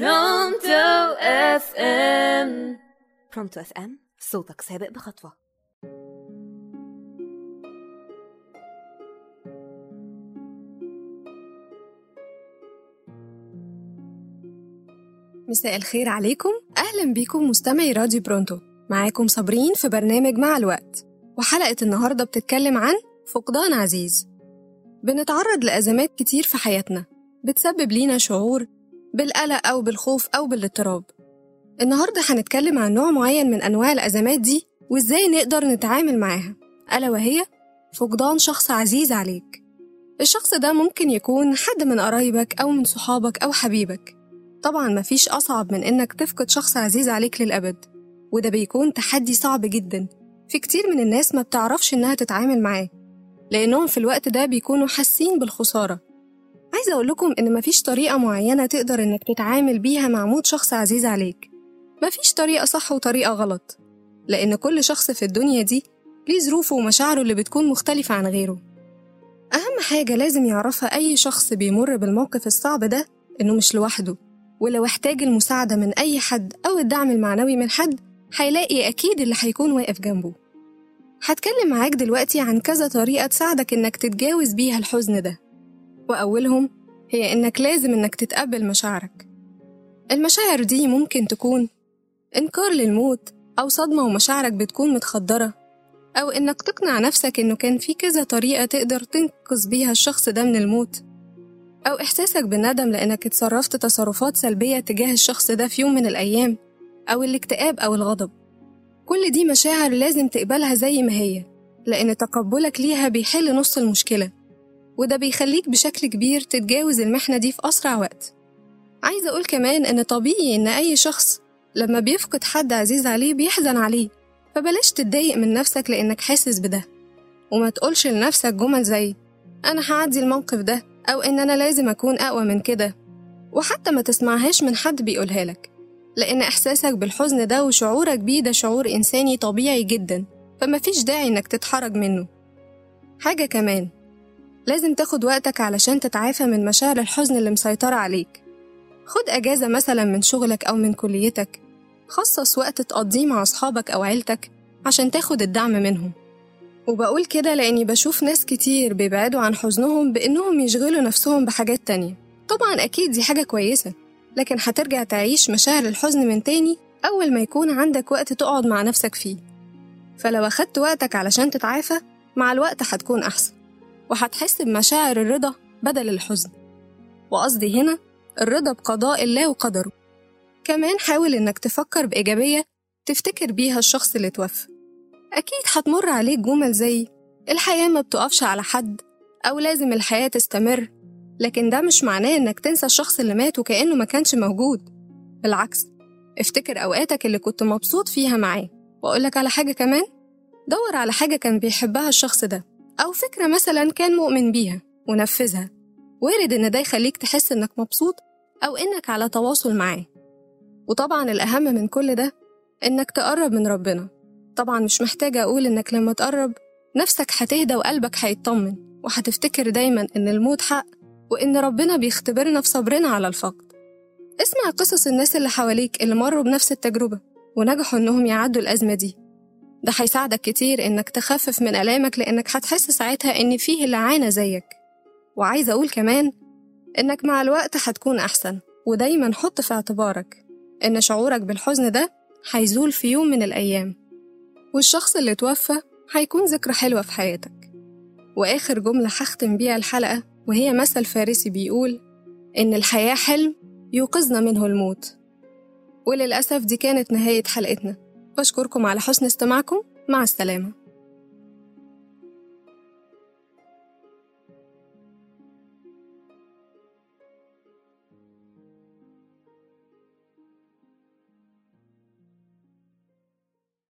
Pronto FM. Pronto FM صوتك سابق بخطوة. مساء الخير عليكم. أهلا بيكم مستمعي راديو Pronto. معاكم صابرين في برنامج مع الوقت. وحلقة النهاردة بتتكلم عن فقدان عزيز. بنتعرض لأزمات كتير في حياتنا. بتسبب لينا شعور بالقلق أو بالخوف أو بالاضطراب. النهاردة هنتكلم عن نوع معين من أنواع الأزمات دي وإزاي نقدر نتعامل معاها. ألا وهي فقدان شخص عزيز عليك. الشخص ده ممكن يكون حد من قرايبك أو من صحابك أو حبيبك. طبعا مفيش أصعب من إنك تفقد شخص عزيز عليك للأبد وده بيكون تحدي صعب جدا في كتير من الناس ما بتعرفش إنها تتعامل معاه لأنهم في الوقت ده بيكونوا حاسين بالخسارة. عايزة أقول لكم إن مفيش طريقة معينة تقدر إنك تتعامل بيها مع موت شخص عزيز عليك. مفيش طريقة صح وطريقة غلط لأن كل شخص في الدنيا دي ليه ظروفه ومشاعره اللي بتكون مختلفة عن غيره. أهم حاجة لازم يعرفها أي شخص بيمر بالموقف الصعب ده إنه مش لوحده ولو احتاج المساعدة من أي حد أو الدعم المعنوي من حد هيلاقي أكيد اللي هيكون واقف جنبه. هتكلم معاك دلوقتي عن كذا طريقة تساعدك إنك تتجاوز بيها الحزن ده. وأولهم هي إنك لازم إنك تتقبل مشاعرك. المشاعر دي ممكن تكون إنكار للموت أو صدمة ومشاعرك بتكون متخدرة أو إنك تقنع نفسك إنه كان في كذا طريقة تقدر تنقذ بيها الشخص ده من الموت أو إحساسك بالندم لأنك اتصرفت تصرفات سلبية تجاه الشخص ده في يوم من الأيام أو الاكتئاب أو الغضب. كل دي مشاعر لازم تقبلها زي ما هي لأن تقبلك ليها بيحل نص المشكلة. وده بيخليك بشكل كبير تتجاوز المحنة دي في أسرع وقت. عايزة أقول كمان إن طبيعي إن أي شخص لما بيفقد حد عزيز عليه بيحزن عليه فبلاش تتضايق من نفسك لأنك حاسس بده. وما تقولش لنفسك جمل زي أنا هعدي الموقف ده أو إن أنا لازم أكون أقوى من كده. وحتى ما تسمعهاش من حد بيقولها لك لأن إحساسك بالحزن ده وشعورك بيه ده شعور إنساني طبيعي جدا فمفيش داعي إنك تتحرج منه. حاجة كمان لازم تاخد وقتك علشان تتعافى من مشاعر الحزن اللي مسيطرة عليك. خد أجازة مثلا من شغلك أو من كليتك. خصص وقت تقضيه مع أصحابك أو عيلتك عشان تاخد الدعم منهم. وبقول كده لأني بشوف ناس كتير بيبعدوا عن حزنهم بإنهم يشغلوا نفسهم بحاجات تانية. طبعا أكيد دي حاجة كويسة لكن هترجع تعيش مشاعر الحزن من تاني أول ما يكون عندك وقت تقعد مع نفسك فيه. فلو أخدت وقتك علشان تتعافى مع الوقت هتكون أحسن. وهتحس بمشاعر الرضا بدل الحزن. وقصدي هنا الرضا بقضاء الله وقدره. كمان حاول إنك تفكر بإيجابية تفتكر بيها الشخص اللي توفى. أكيد هتمر عليك جمل زي الحياة ما بتقفش على حد أو لازم الحياة تستمر لكن ده مش معناه إنك تنسى الشخص اللي مات وكأنه ما كانش موجود. بالعكس افتكر أوقاتك اللي كنت مبسوط فيها معاه. وأقولك على حاجة كمان؟ دور على حاجة كان بيحبها الشخص ده. أو فكرة مثلا كان مؤمن بيها ونفذها. وارد إن ده يخليك تحس إنك مبسوط أو إنك على تواصل معاه. وطبعا الأهم من كل ده إنك تقرب من ربنا. طبعا مش محتاجة أقول إنك لما تقرب نفسك هتهدى وقلبك هيطمن وهتفتكر دايما إن الموت حق وإن ربنا بيختبرنا في صبرنا على الفقد. اسمع قصص الناس اللي حواليك اللي مروا بنفس التجربة ونجحوا إنهم يعدوا الأزمة دي. ده هيساعدك كتير إنك تخفف من آلامك لأنك هتحس ساعتها إن فيه اللي عانى زيك. وعايزة أقول كمان إنك مع الوقت هتكون أحسن ودايما حط في اعتبارك إن شعورك بالحزن ده هيزول في يوم من الأيام. والشخص اللي توفى هيكون ذكرى حلوة في حياتك. وآخر جملة هختم بيها الحلقة وهي مثل فارسي بيقول إن الحياة حلم يوقظنا منه الموت. وللأسف دي كانت نهاية حلقتنا. بشكركم على حسن استماعكم. مع السلامة.